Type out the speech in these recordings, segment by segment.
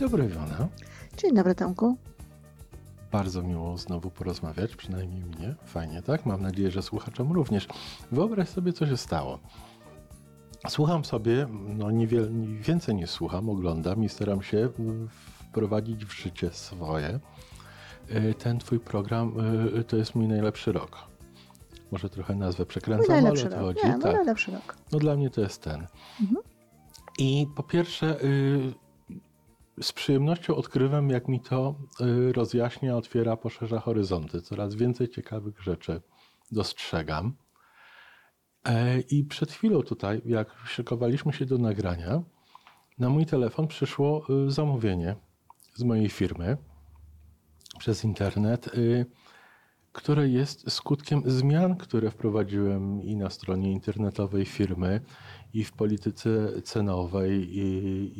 dobry, Iwona. Dzień dobry, Tomku. Bardzo miło znowu porozmawiać, przynajmniej mnie. Fajnie, tak? Mam nadzieję, że słuchaczom również. Wyobraź sobie, co się stało. Słucham sobie, no niewiele, więcej niż słucham, oglądam i staram się wprowadzić w życie swoje. Y, ten twój program y, to jest mój najlepszy rok. Może trochę nazwę przekręcam, ale to rok. chodzi. Nie, tak. najlepszy rok. No dla mnie to jest ten. Mhm. I po pierwsze, y, z przyjemnością odkrywam, jak mi to rozjaśnia, otwiera, poszerza horyzonty. Coraz więcej ciekawych rzeczy dostrzegam. E, I przed chwilą tutaj, jak szykowaliśmy się do nagrania, na mój telefon przyszło zamówienie z mojej firmy przez internet, y, które jest skutkiem zmian, które wprowadziłem i na stronie internetowej firmy, i w polityce cenowej, i,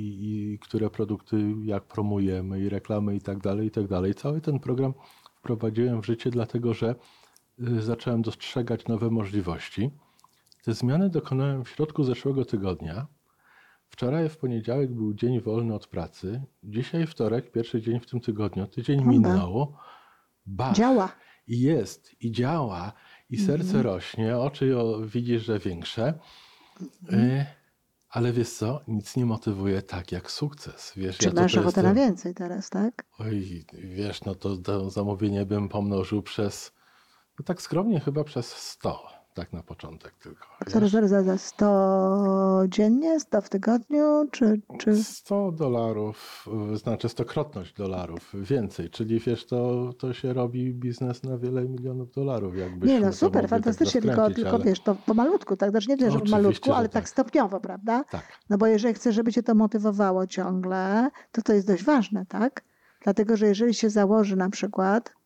i, i które produkty jak promujemy, i reklamy, i tak dalej, i tak dalej. Cały ten program wprowadziłem w życie, dlatego że y, zacząłem dostrzegać nowe możliwości. Te zmiany dokonałem w środku zeszłego tygodnia Wczoraj w poniedziałek był dzień wolny od pracy. Dzisiaj wtorek, pierwszy dzień w tym tygodniu. Tydzień minęło. Bach. Działa. I jest, i działa, i serce mhm. rośnie, oczy widzisz, że większe. Mhm. Y ale wiesz co, nic nie motywuje tak jak sukces. Wiesz, Czy ja masz ochotę na więcej teraz, tak? Oj, wiesz, no to, to zamówienie bym pomnożył przez, no tak skromnie chyba przez 100 tak na początek tylko. Zaraz, zaraz, zaraz. 100 dziennie, 100 w tygodniu, czy... czy... 100 dolarów, znaczy stokrotność dolarów, więcej, czyli wiesz, to, to się robi biznes na wiele milionów dolarów. Jakbyś nie no, super, tak fantastycznie, tak tylko, tylko ale... wiesz, to pomalutku, tak? Znaczy nie tyle, że pomalutku, ale tak. tak stopniowo, prawda? Tak. No bo jeżeli chcesz, żeby cię to motywowało ciągle, to to jest dość ważne, tak? Dlatego, że jeżeli się założy na przykład,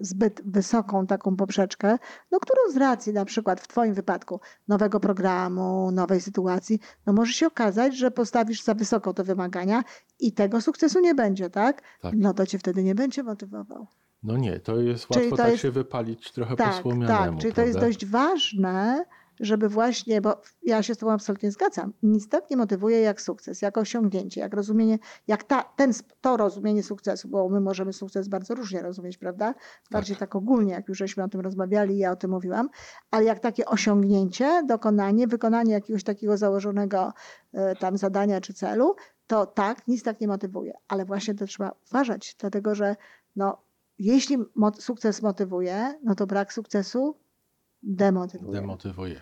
zbyt wysoką taką poprzeczkę, no którą z racji na przykład w Twoim wypadku nowego programu, nowej sytuacji, no może się okazać, że postawisz za wysoko te wymagania i tego sukcesu nie będzie, tak? tak. No to Cię wtedy nie będzie motywował. No nie, to jest łatwo tak jest... się wypalić trochę tak, po słomianemu. Tak, czyli prawda? to jest dość ważne, żeby właśnie, bo ja się z Tobą absolutnie zgadzam, nic tak nie motywuje jak sukces, jak osiągnięcie, jak rozumienie, jak ta, ten, to rozumienie sukcesu, bo my możemy sukces bardzo różnie rozumieć, prawda? Bardziej tak. tak ogólnie, jak już żeśmy o tym rozmawiali, ja o tym mówiłam, ale jak takie osiągnięcie, dokonanie, wykonanie jakiegoś takiego założonego e, tam zadania czy celu, to tak, nic tak nie motywuje. Ale właśnie to trzeba uważać, dlatego że no, jeśli sukces motywuje, no to brak sukcesu demotywuje. Demotywuje.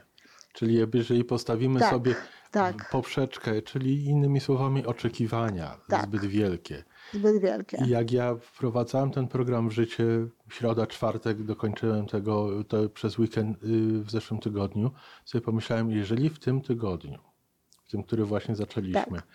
Czyli jeżeli postawimy tak, sobie tak. poprzeczkę, czyli innymi słowami oczekiwania tak. zbyt wielkie. Zbyt wielkie. I jak ja wprowadzałem ten program w życie, środa, czwartek, dokończyłem tego to przez weekend y, w zeszłym tygodniu, sobie pomyślałem, jeżeli w tym tygodniu, w tym, który właśnie zaczęliśmy, tak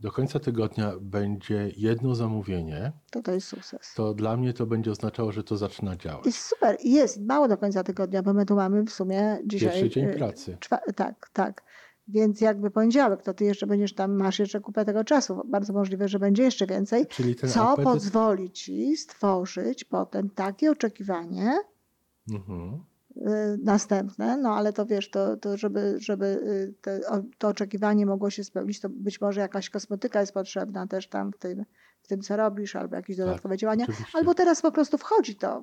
do końca tygodnia będzie jedno zamówienie, to to jest sukces. To dla mnie to będzie oznaczało, że to zaczyna działać. Jest super. Jest mało do końca tygodnia, bo my tu mamy w sumie dzisiaj... Pierwszy dzień y, pracy. tak, tak. Więc jakby poniedziałek, to ty jeszcze będziesz tam, masz jeszcze kupę tego czasu. Bardzo możliwe, że będzie jeszcze więcej. co apetyt... pozwoli ci stworzyć potem takie oczekiwanie, mhm. Y, następne, no ale to wiesz, to, to żeby, żeby y, te, to oczekiwanie mogło się spełnić, to być może jakaś kosmetyka jest potrzebna też tam w tym, w tym co robisz, albo jakieś tak, dodatkowe tak, działania, oczywiście. albo teraz po prostu wchodzi to y,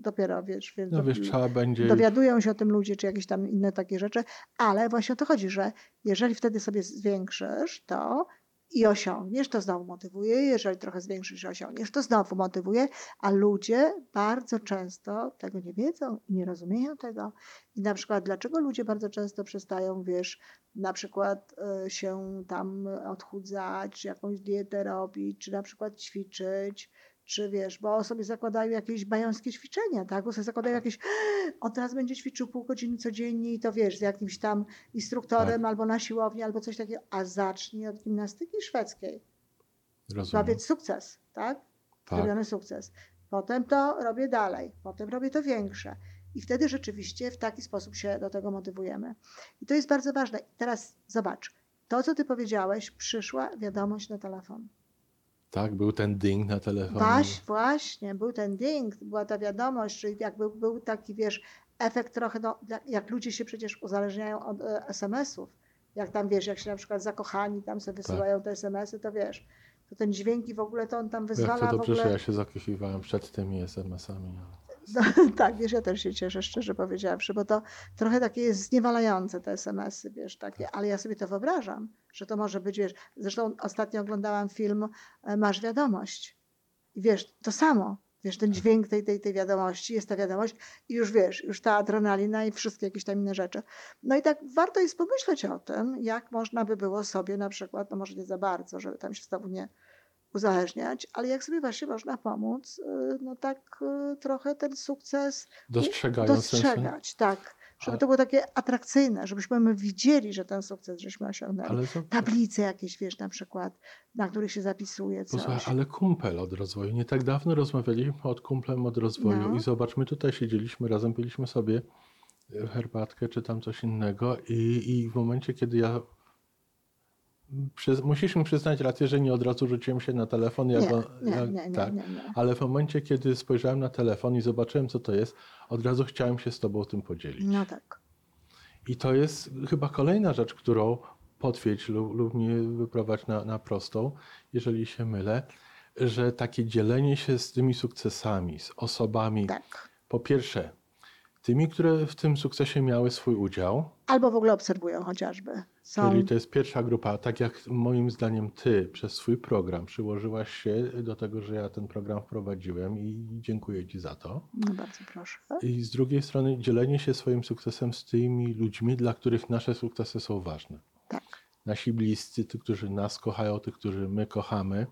dopiero, wiesz, więc no, wiesz, trzeba będzie... dowiadują się o tym ludzie, czy jakieś tam inne takie rzeczy, ale właśnie o to chodzi, że jeżeli wtedy sobie zwiększysz to, i osiągniesz, to znowu motywuje. Jeżeli trochę zwiększysz osiągniesz, to znowu motywuje, a ludzie bardzo często tego nie wiedzą i nie rozumieją tego. I na przykład, dlaczego ludzie bardzo często przestają, wiesz, na przykład y, się tam odchudzać, czy jakąś dietę robić, czy na przykład ćwiczyć, czy wiesz, bo sobie zakładają jakieś bajońskie ćwiczenia, tak? Bo sobie zakładają jakieś, on teraz będzie ćwiczył pół godziny codziennie i to wiesz, z jakimś tam instruktorem tak. albo na siłowni, albo coś takiego, a zacznij od gimnastyki szwedzkiej. Rozumiem. Sukces, tak? tak? Zrobiony sukces. Potem to robię dalej, potem robię to większe. I wtedy rzeczywiście w taki sposób się do tego motywujemy. I to jest bardzo ważne. Teraz zobacz, to co ty powiedziałeś, przyszła wiadomość na telefon. Tak, był ten ding na telefonie. Właśnie, właśnie, był ten ding, była ta wiadomość, czyli jakby był taki, wiesz, efekt trochę, no, jak ludzie się przecież uzależniają od e, SMS-ów. Jak tam, wiesz, jak się na przykład zakochani tam sobie wysyłają tak. te SMS-y, to wiesz, to ten dźwięk i w ogóle to on tam wyzwala Jak to w dobrze, ogóle... że ja się zakochiwałem przed tymi SMS-ami. No, tak, wiesz, ja też się cieszę, szczerze powiedziawszy, bo to trochę takie jest zniewalające te SMS-y, wiesz, takie, ale ja sobie to wyobrażam, że to może być, wiesz, zresztą ostatnio oglądałam film e, Masz wiadomość. I wiesz, to samo, wiesz, ten dźwięk tej, tej, tej wiadomości, jest ta wiadomość i już wiesz, już ta adrenalina i wszystkie jakieś tam inne rzeczy. No i tak warto jest pomyśleć o tym, jak można by było sobie na przykład, no może nie za bardzo, żeby tam się znowu nie uzależniać, ale jak sobie właśnie można pomóc, y, no tak y, trochę ten sukces Dostrzegając dostrzegać, tak. Żeby Ale- to było takie atrakcyjne, żebyśmy my widzieli, że ten sukces żeśmy osiągnęli. To, Tablice jakieś, wiesz, na przykład, na których się zapisuje coś. posłuchaj, ale kumpel od rozwoju. Nie tak dawno rozmawialiśmy od kumplem od rozwoju No. i zobacz, my tutaj siedzieliśmy razem, piliśmy sobie herbatkę czy tam coś innego i, i w momencie, kiedy ja Przyz, musisz mi przyznać rację, że nie od razu rzuciłem się na telefon. Nie, Jak on, nie, jak, nie, nie, tak. nie, nie. Ale w momencie, kiedy spojrzałem na telefon i zobaczyłem, co to jest, od razu chciałem się z Tobą tym podzielić. No tak. I to jest chyba kolejna rzecz, którą potwierdź lub, lub mnie wyprowadź na, na prostą, jeżeli się mylę, że takie dzielenie się z tymi sukcesami, z osobami, Tak. po pierwsze, tymi, które w tym sukcesie miały swój udział, Albo w ogóle obserwują chociażby. Są, Czyli to jest pierwsza grupa, tak jak moim zdaniem ty przez swój program przyłożyłaś się do tego, że ja ten program wprowadziłem i dziękuję ci za to. no bardzo proszę. I z drugiej strony dzielenie się swoim sukcesem z tymi ludźmi, dla których nasze sukcesy są ważne. Tak. Nasi bliscy, tych, którzy nas kochają, tych, którzy my kochamy,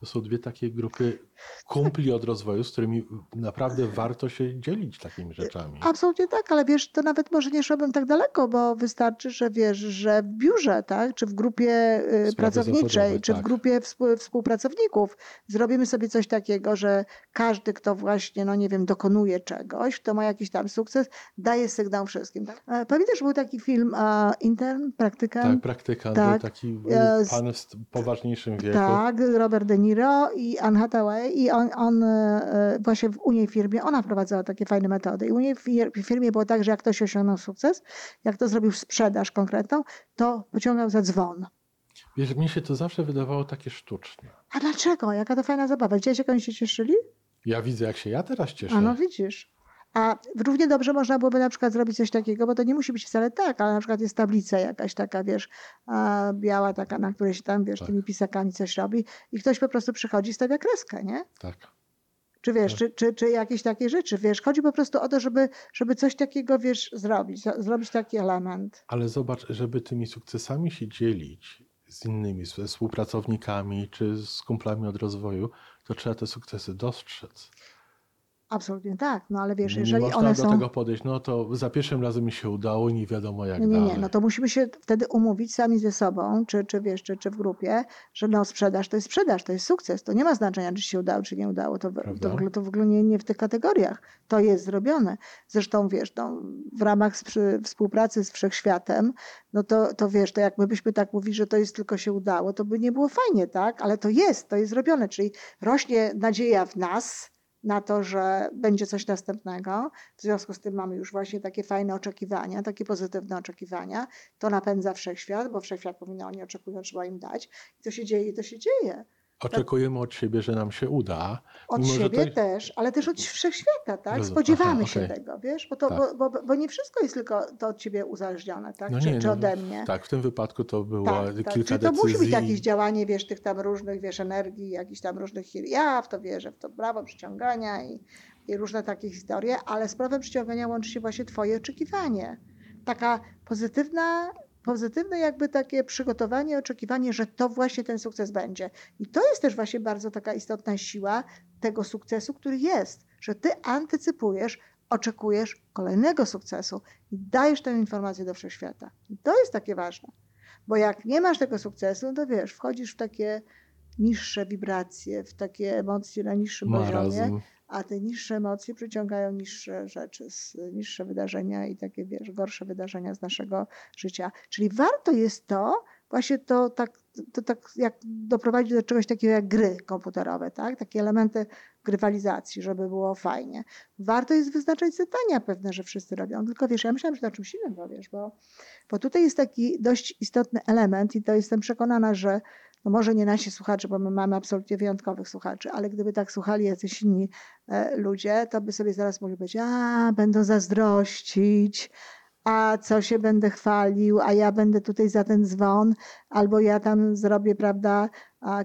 to są dwie takie grupy kumpli od rozwoju, z którymi naprawdę warto się dzielić takimi rzeczami. Absolutnie tak, ale wiesz, to nawet może nie szłabym tak daleko, bo wystarczy, że wiesz, że w biurze, tak, czy w grupie y, Sprawy pracowniczej, czy w tak. grupie współ- współpracowników zrobimy sobie coś takiego, że każdy, kto właśnie, no nie wiem, dokonuje czegoś, kto ma jakiś tam sukces, daje sygnał wszystkim. Tak? E, Pamiętasz, był taki film e, Intern, praktykant? Tak, praktykant, tak. taki z- pan w poważniejszym wieku. Tak, Robert De Niro i Anne Hathaway i on, on e, właśnie w u niej firmie, ona wprowadzała takie fajne metody i u niej w fir- w firmie było tak, że jak ktoś osiągnął sukces, jak to zrobił sprzedaż konkretną, to pociągał za dzwon. Wiesz, mi się to zawsze wydawało takie sztuczne. A dlaczego? Jaka to fajna zabawa. Widziałeś, jak oni się cieszyli? Ja widzę, jak się ja teraz cieszę. A no widzisz. A równie dobrze można byłoby na przykład zrobić coś takiego, bo to nie musi być wcale tak, ale na przykład jest tablica jakaś taka, wiesz, biała taka, na której się tam, wiesz, Tak. tymi pisakami coś robi i ktoś po prostu przychodzi i stawia kreskę, nie? Tak. Czy wiesz, Tak. czy, czy, czy jakieś takie rzeczy, wiesz, chodzi po prostu o to, żeby, żeby coś takiego, wiesz, zrobić, zrobić taki element. Ale zobacz, żeby tymi sukcesami się dzielić z innymi, ze współpracownikami czy z kumplami od rozwoju, to trzeba te sukcesy dostrzec. Absolutnie tak, no ale wiesz, nie jeżeli można one do są... tego podejść, no to za pierwszym razem mi się udało nie wiadomo jak Nie, nie, dalej. nie, no to musimy się wtedy umówić sami ze sobą, czy, czy wiesz, czy, czy w grupie, że no sprzedaż to jest sprzedaż, to jest sukces, to nie ma znaczenia, czy się udało, czy nie udało, to, Prawda? to w ogóle, to w ogóle nie, nie w tych kategoriach, to jest zrobione. Zresztą wiesz, no, w ramach sprzy- współpracy z Wszechświatem, no to, to wiesz, to jak my byśmy tak mówili, że to jest tylko się udało, to by nie było fajnie, tak? Ale to jest, to jest zrobione, czyli rośnie nadzieja w nas, na to, że będzie coś następnego. W związku z tym mamy już właśnie takie fajne oczekiwania, takie pozytywne oczekiwania. To napędza wszechświat, bo wszechświat powinno, oni oczekują, trzeba im dać. I to się dzieje, i to się dzieje. Oczekujemy od siebie, że nam się uda. Od mimo siebie to- też, ale też od wszechświata, tak? Spodziewamy Aha, się okej. tego, wiesz? Bo, to, Tak. bo, bo, bo nie wszystko jest tylko to od ciebie uzależnione, tak? No czy, nie, czy no, ode mnie. Tak, w tym wypadku to było Tak, tak. kilka Czyli to decyzji. musi być jakieś działanie, wiesz, tych tam różnych, wiesz, energii, jakichś tam różnych. Ja w to wierzę, w to prawo przyciągania i, i różne takie historie, ale z prawem przyciągania łączy się właśnie twoje oczekiwanie. Taka pozytywna, pozytywne jakby takie przygotowanie, oczekiwanie, że to właśnie ten sukces będzie. I to jest też właśnie bardzo taka istotna siła tego sukcesu, który jest, że ty antycypujesz, oczekujesz kolejnego sukcesu i dajesz tę informację do wszechświata. I to jest takie ważne. Bo jak nie masz tego sukcesu, to wiesz, wchodzisz w takie niższe wibracje, w takie emocje na niższym poziomie, Marazm. A te niższe emocje przyciągają niższe rzeczy, niższe wydarzenia i takie, wiesz, gorsze wydarzenia z naszego życia. Czyli warto jest to, właśnie to tak, to tak jak doprowadzić do czegoś takiego jak gry komputerowe, tak? Takie elementy grywalizacji, żeby było fajnie. Warto jest wyznaczać zadania pewne, że wszyscy robią. Tylko wiesz, ja myślałam, że to czymś innym powiesz, bo, bo tutaj jest taki dość istotny element i to jestem przekonana, że, no może nie nasi słuchacze, bo my mamy absolutnie wyjątkowych słuchaczy, ale gdyby tak słuchali jacyś inni e, ludzie, to by sobie zaraz mogli powiedzieć, a będą zazdrościć, a co się będę chwalił, a ja będę tutaj za ten dzwon, albo ja tam zrobię, prawda,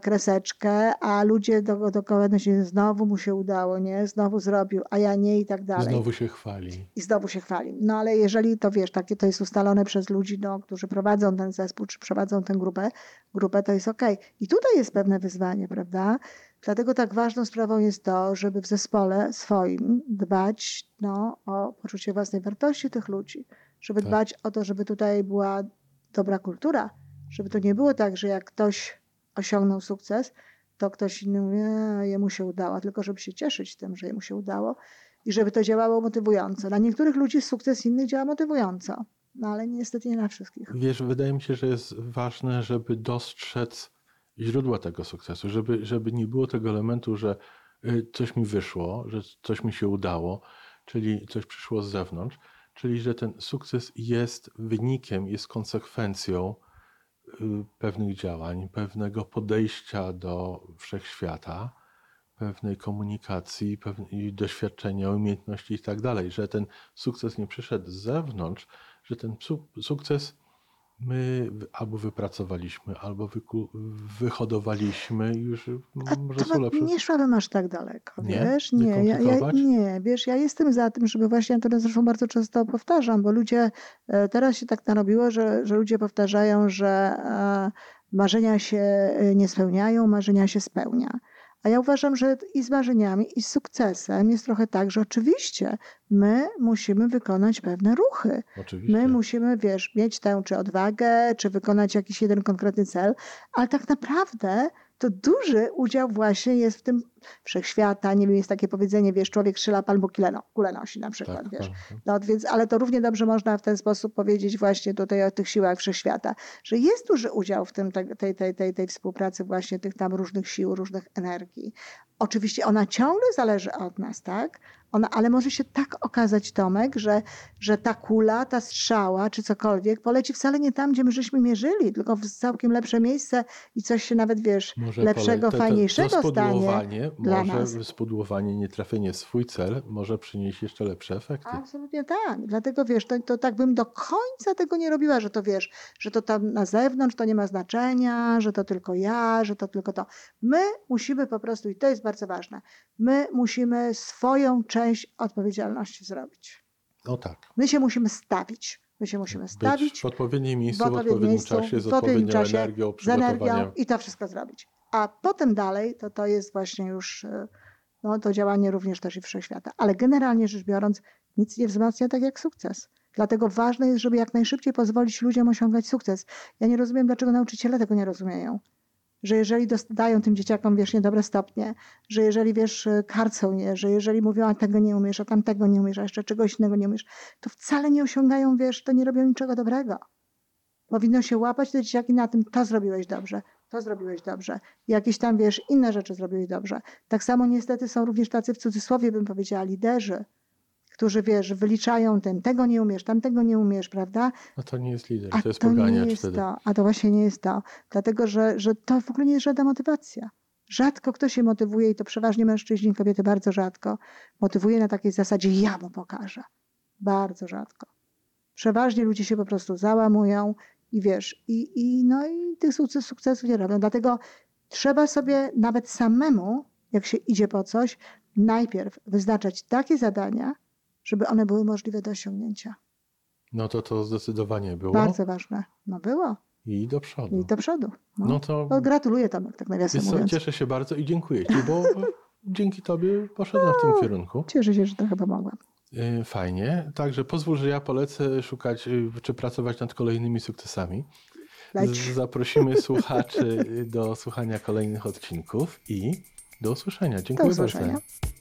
kreseczkę, a ludzie do, dookoła się znowu mu się udało, nie, znowu zrobił, a ja nie i tak dalej. Znowu się chwali. I znowu się chwali. No ale jeżeli to wiesz, takie to jest ustalone przez ludzi, no, którzy prowadzą ten zespół, czy prowadzą tę grupę, grupę to jest okej. Okay. I tutaj jest pewne wyzwanie, prawda? Dlatego tak ważną sprawą jest to, żeby w zespole swoim dbać no, o poczucie własnej wartości tych ludzi, żeby tak. dbać o to, żeby tutaj była dobra kultura, żeby to nie było tak, że jak ktoś osiągnął sukces, to ktoś inny mówi, jemu się udało, tylko żeby się cieszyć tym, że jemu się udało i żeby to działało motywująco. Dla niektórych ludzi sukces innych działa motywująco, no ale niestety nie na wszystkich. Wiesz, wydaje mi się, że jest ważne, żeby dostrzec źródła tego sukcesu, żeby, żeby nie było tego elementu, że y, coś mi wyszło, że coś mi się udało, czyli coś przyszło z zewnątrz, czyli że ten sukces jest wynikiem, jest konsekwencją y, pewnych działań, pewnego podejścia do wszechświata, pewnej komunikacji, pewnej doświadczenia, umiejętności i tak dalej, że ten sukces nie przyszedł z zewnątrz, że ten sukces my albo wypracowaliśmy, albo wyku, wyhodowaliśmy już A może są lepsze. Nie szłabym aż tak daleko, nie? wiesz? Nie, ja, ja, nie, wiesz, ja jestem za tym, żeby właśnie, to zresztą bardzo często powtarzam, bo ludzie, e, teraz się tak narobiło, że, że ludzie powtarzają, że e, marzenia się e, nie spełniają, marzenia się spełnia. A ja uważam, że i z marzeniami, i z sukcesem jest trochę tak, że oczywiście my musimy wykonać pewne ruchy. Oczywiście. My musimy, wiesz, mieć tę czy odwagę, czy wykonać jakiś jeden konkretny cel, ale tak naprawdę to duży udział właśnie jest w tym wszechświata. Nie wiem, jest takie powiedzenie, wiesz, człowiek strzela kulę, no, kulę nosi na przykład, tak, wiesz. Tak. No, więc, ale to równie dobrze można w ten sposób powiedzieć właśnie tutaj o tych siłach wszechświata, że jest duży udział w tym, tej, tej, tej, tej współpracy właśnie tych tam różnych sił, różnych energii. Oczywiście ona ciągle zależy od nas, tak? Ona, ale może się tak okazać, Tomek, że, że ta kula, ta strzała czy cokolwiek poleci wcale nie tam, gdzie my żeśmy mierzyli, tylko w całkiem lepsze miejsce i coś się nawet, wiesz, może lepszego, pole... to, to, fajniejszego to stanie dla może nas. spudłowanie, nietrafienie swój cel może przynieść jeszcze lepsze efekty. Absolutnie tak. Dlatego, wiesz, to, to tak bym do końca tego nie robiła, że to, wiesz, że to tam na zewnątrz to nie ma znaczenia, że to tylko ja, że to tylko to. My musimy po prostu, i to jest bardzo ważne, my musimy swoją część odpowiedzialności zrobić. No tak. My się musimy stawić. My się musimy stawić. Być w odpowiednim miejscu, w odpowiednim, miejscu, czasie, z odpowiednią czasie, energią, z energią i to wszystko zrobić. A potem dalej to, to jest właśnie już e, no, to działanie również też i wszechświata. Ale generalnie rzecz biorąc, nic nie wzmacnia tak jak sukces. Dlatego ważne jest, żeby jak najszybciej pozwolić ludziom osiągać sukces. Ja nie rozumiem, dlaczego nauczyciele tego nie rozumieją że jeżeli dają tym dzieciakom, wiesz, niedobre stopnie, że jeżeli, wiesz, karcą je, że jeżeli mówią, a tego nie umiesz, a tamtego nie umiesz, a jeszcze czegoś innego nie umiesz, to wcale nie osiągają, wiesz, to nie robią niczego dobrego. Powinno się łapać te dzieciaki na tym, to zrobiłeś dobrze, to zrobiłeś dobrze. Jakieś tam, wiesz, inne rzeczy zrobiłeś dobrze. Tak samo niestety są również tacy, w cudzysłowie bym powiedziała, liderzy, którzy, wiesz, wyliczają ten, tego nie umiesz, tamtego nie umiesz, prawda? A to nie jest lider, a to jest to nie jest wtedy. To, a to właśnie nie jest to. Dlatego, że, że to w ogóle nie jest żadna motywacja. Rzadko kto się motywuje i to przeważnie mężczyźni, kobiety bardzo rzadko, motywuje na takiej zasadzie, ja mu pokażę. Bardzo rzadko. Przeważnie ludzie się po prostu załamują i wiesz, i, i, no i tych sukcesów nie robią. Dlatego trzeba sobie nawet samemu, jak się idzie po coś, najpierw wyznaczać takie zadania, żeby one były możliwe do osiągnięcia. No to to zdecydowanie było. Bardzo ważne. No było. I do przodu. I do przodu. No, no to no, gratuluję Tomek, tak nawiasem mówiąc. Cieszę się bardzo i dziękuję Ci, bo dzięki Tobie poszedłem no, w tym no, kierunku. Cieszę się, że trochę pomogłam. Y, fajnie. Także pozwól, że ja polecę szukać y, czy pracować nad kolejnymi sukcesami. Leć. Zaprosimy słuchaczy do słuchania kolejnych odcinków i do usłyszenia. Dziękuję do usłyszenia. bardzo.